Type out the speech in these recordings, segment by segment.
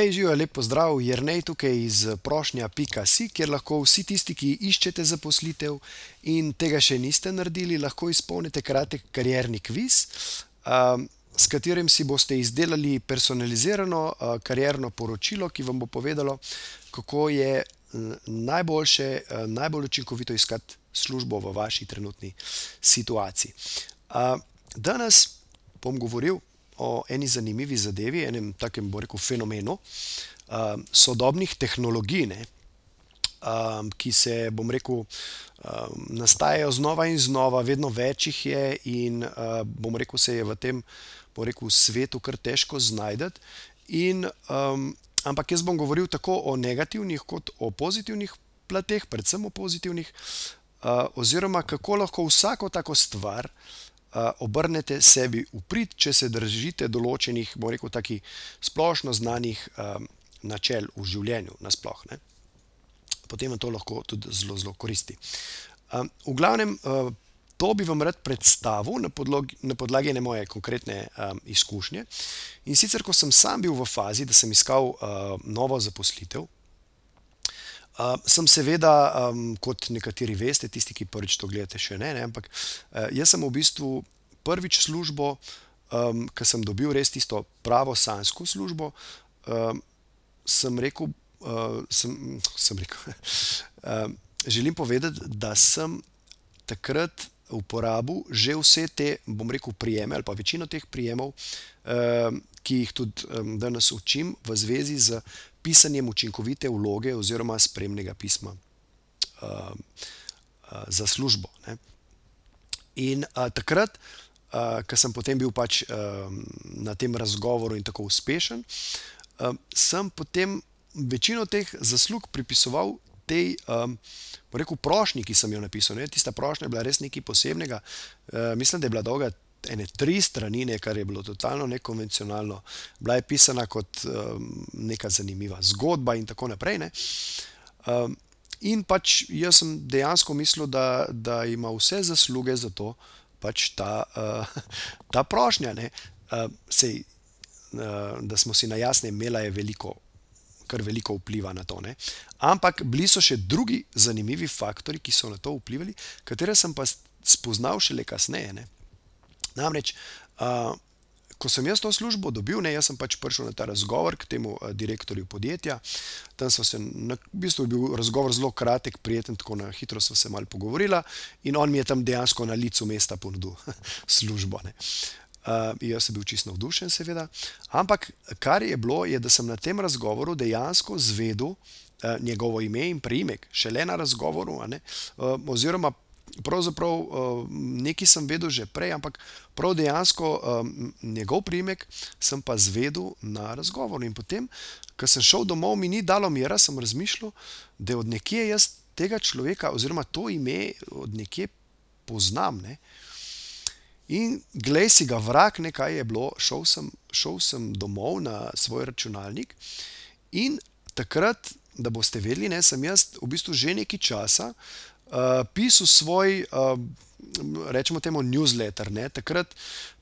Hej, živijo, lepo zdrav, Jrnej tukaj iz prošnja.si, kjer lahko vsi tisti, ki iščete zaposlitev in tega še niste naredili, lahko izpolnite kratek karjerni kviz, s katerim si boste izdelali personalizirano karjerno poročilo, ki vam bo povedalo, kako je najboljše, najbolj učinkovito iskati službo v vaši trenutni situaciji. Danes bom govoril o eni zanimivi zadevi, enem takem, bom rekel, fenomenu uh, sodobnih tehnologij, ne, um, ki se, bom rekel, um, nastajajo znova in znova, vedno več jih je, in uh, bom rekel, se je v tem rekel, svetu kar težko znajti. Um, ampak jaz bom govoril tako o negativnih, kot o pozitivnih plateh, predvsem o pozitivnih, uh, oziroma kako lahko vsako tako stvar obrnete sebi v prid, če se držite določenih, bomo rekel, tako splošno znanih načel v življenju, nasplošno. Potem vam to lahko tudi zelo, zelo koristi. V glavnem, to bi vam rad predstavil na, podlogi, na podlagi ene moje konkretne um, izkušnje. In sicer, ko sem sam bil v fazi, da sem iskal uh, novo zaposlitev, Uh, sem seveda, um, kot nekateri veste, tisti, ki prvič to gledate, še ne, ne ampak uh, jaz sem v bistvu prvič službo, um, ki sem dobil res tisto pravo sansko službo, um, sem rekel, uh, sem, sem rekel uh, želim povedati, da sem takrat uporabil že vse te, bom rekel, prijeme ali pa večino teh prijemov, um, ki jih tudi um, danes učim v zvezi z pisanjem učinkovite vloge oziroma spremnega pisma uh, uh, za službo. Ne. In uh, takrat, uh, ko sem potem bil pač uh, na tem razgovoru in tako uspešen, uh, sem potem večino teh zaslug pripisoval tej um, rekel, prošnji, ki sem jo napisal. Ne. Tista prošnja je bila res nekaj posebnega. Uh, mislim, da je bila dolga ene tri strani, kar je bilo totalno nekonvencionalno, bila je pisana kot um, neka zanimiva zgodba in tako naprej. Um, in pač jaz sem dejansko mislil, da, da ima vse zasluge za to, pač ta, uh, ta prošnja. Uh, sej, uh, da smo si na jasne, imela je veliko. Kar veliko vpliva na to. Ne? Ampak bili so še drugi zanimivi faktori, ki so na to vplivali, katere sem pa spoznal šele kasneje. Ne? Namreč, ko sem jaz to službo dobil, ne, jaz sem pač prišel na ta razgovor k temu direktorju podjetja. Tam smo se, na, v bistvu je bil razgovor zelo kratek, prijeten, tako na hitro smo se malo pogovorili in on mi je tam dejansko na licu mesta ponudil službo. Uh, jaz sem bil čisto navdušen, seveda. Ampak kar je bilo, je, da sem na tem razgovoru dejansko zvedel uh, njegovo ime in priimek, šele na razgovoru, uh, oziroma pravzaprav uh, nekaj sem vedel že prej, ampak prav dejansko um, njegov primek sem pa zvedel na razgovoru. In potem, ko sem šel domov, mi ni dalo mira, sem razmišljal, da od nekje jaz tega človeka, oziroma to ime, od nekje poznam. Ne? In glej si ga, vrak, nekaj je bilo, šel sem, šel sem domov na svoj računalnik in takrat. Da boste vedeli, ne, sem jaz v bistvu že nekaj časa pisal svoj, uh, rečemo temu, newsletter. Takrat,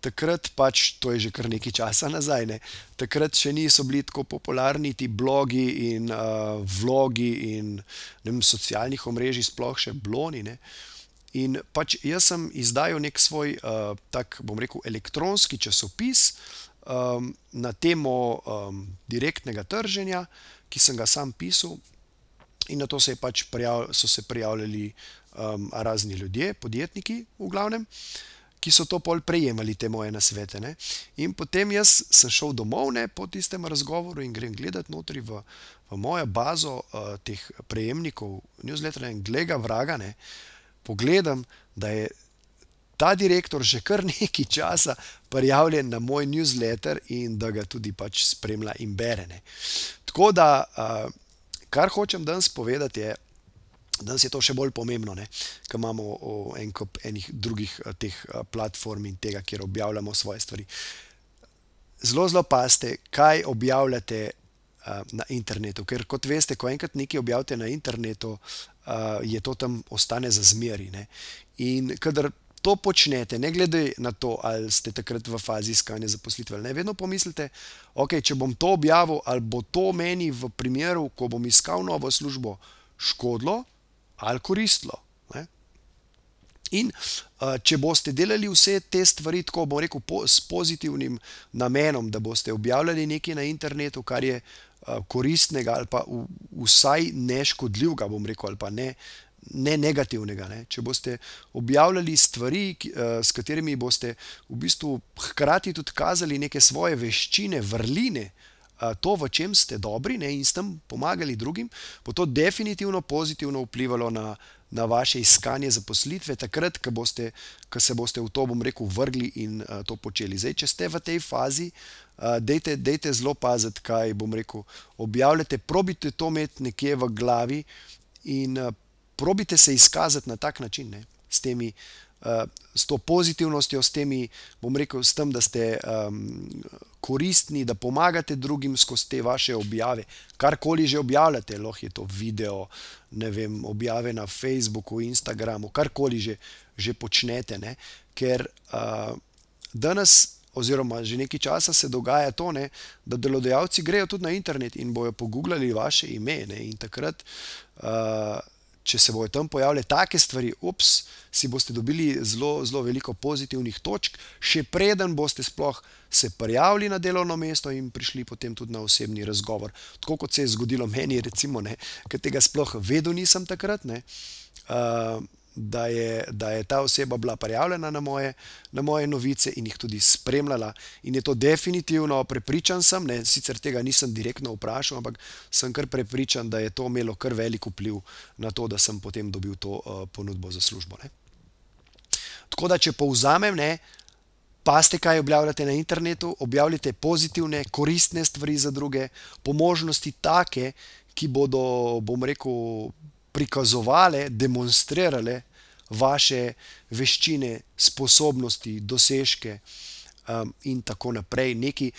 takrat pač, to je že kar nekaj časa nazaj, ne? takrat še niso bili tako popularni ti blogi in uh, vlogi in vem, socialnih omrežij, sploh še bloni. Ne? In pač jaz sem izdajal nek svoj, uh, tak bom rekel, elektronski časopis um, na temo um, direktnega trženja, ki sem ga sam pisal, In na to se pač prijav, so se prijavljali um, razni ljudje, podjetniki, v glavnem, ki so to pol prejemali, te moje nasvete. Ne. In potem jaz sem šel domov ne, po tistem razgovoru in grem gledati notri v, v mojo bazo uh, teh prejemnikov, newsletterja in glega vraga. Ne, pogledam, da je ta direktor že kar nekaj časa prijavljen na moj newsletter in da ga tudi pač spremlja in bere. Ne. Tako da. Uh, Kar hočem danes povedati, je, Danes je to še bolj pomembno, ker imamo en kup enih drugih teh platform in tega, kjer objavljamo svoje stvari. Zelo, zelo pazite, kaj objavljate na internetu. Ker kot veste, ko enkrat nekaj objavite na internetu, je to tam ostane za zmeri. In kadar to počnete, ne glede na to, ali ste takrat v fazi iskanja zaposlitve, ne vedno pomislite, ok, če bom to objavil, ali bo to meni v primeru, ko bom iskal novo službo, škodilo ali koristilo. Ne? In uh, če boste delali vse te stvari, tako bom rekel, po, s pozitivnim namenom, da boste objavljali nekaj na internetu, kar je uh, koristnega ali pa v, vsaj neškodljivega, bom rekel, ali pa ne. Ne negativnega. Ne. Če boste objavljali stvari, ki, uh, s katerimi boste v bistvu hkrati tudi kazali neke svoje veščine, vrline, uh, to, v čem ste dobri ne, in s tem pomagali drugim, bo to definitivno pozitivno vplivalo na, na vaše iskanje zaposlitve, takrat, ko, boste, ko se boste v to, bom rekel, vrgli in uh, to počeli. Zdaj, če ste v tej fazi, uh, dejte, dejte zelo paziti, kaj bom rekel. Objavljate, probite to imeti nekje v glavi in uh, probite se izkazati na tak način, ne, s temi s to pozitivnostjo, s temi, bom rekel, s tem, da ste um, koristni, da pomagate drugim skozi te vaše objave. Karkoli že objavljate, lahko je to video, ne vem, objave na Facebooku, Instagramu, karkoli že, že počnete. Ne? Ker uh, danes. Oziroma, že nekaj časa se dogaja to, ne, da delodajalci grejo tudi na internet in bojo pogooglali vaše ime. Ne, in takrat uh, če se bodo tam pojavile take stvari, ups, si boste dobili zelo, zelo veliko pozitivnih točk, še preden boste sploh se prijavili na delovno mesto in prišli potem tudi na osebni razgovor. Tako kot se je zgodilo meni, recimo, ker tega sploh vedel nisem takrat. Ne, uh, da je, da je ta oseba bila prijavljena na moje, na moje novice in jih tudi spremljala. In je to definitivno, prepričan sem, ne, sicer tega nisem direktno vprašal, ampak sem kar prepričan, da je to imelo kar velik vpliv na to, da sem potem dobil to uh, ponudbo za službo. Ne. Tako da, če povzamem, ne. Paste, kaj objavljate na internetu, objavljate pozitivne, koristne stvari za druge, po možnosti take, ki bodo, bom rekel, prikazovale, demonstrirale vaše veščine, sposobnosti, dosežke um, in tako naprej. Neki,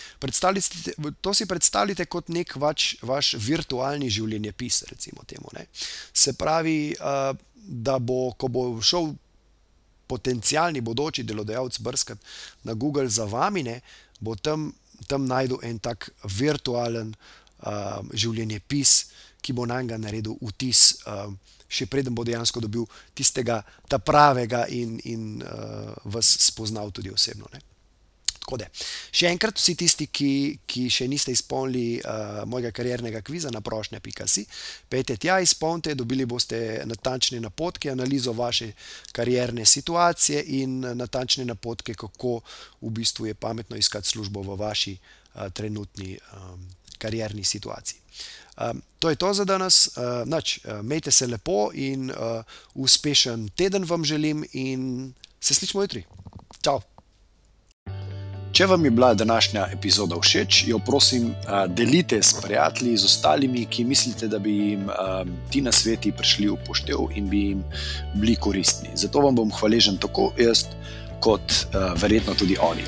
to si predstavljate kot nek vaš, vaš virtualni življenjepis, recimo temu. Ne. Se pravi, uh, da bo, ko bo šel potencijalni bodoči delodajalec brskati na Google za vami, ne, bo tam, tam najdel en tak virtualen uh, življenjepis ki bo na njega naredil vtis, uh, še preden bo dejansko dobil tistega, ta pravega in, in uh, vas spoznal tudi osebno. Ne? Da, še enkrat, vsi tisti, ki, ki še niste izpolnili uh, mojega kariernega kviza na prošnja.si, pejte tja, izpolnite, dobili boste natančne napotke, analizo vaše karierne situacije in natančne napotke, kako v bistvu je pametno iskati službo v vaši uh, trenutni um, karierni situaciji. Um, to je to za danes, uh, nač, uh, imejte se lepo in uh, uspešen teden vam želim, in se slišmo jutri. Čau! Če vam je bila današnja epizoda všeč, jo prosim, delite s prijatelji, z ostalimi, ki mislite, da bi jim ti na sveti prišli v poštev in bi jim bili koristni. Zato vam bom hvaležen tako jaz, kot verjetno tudi oni.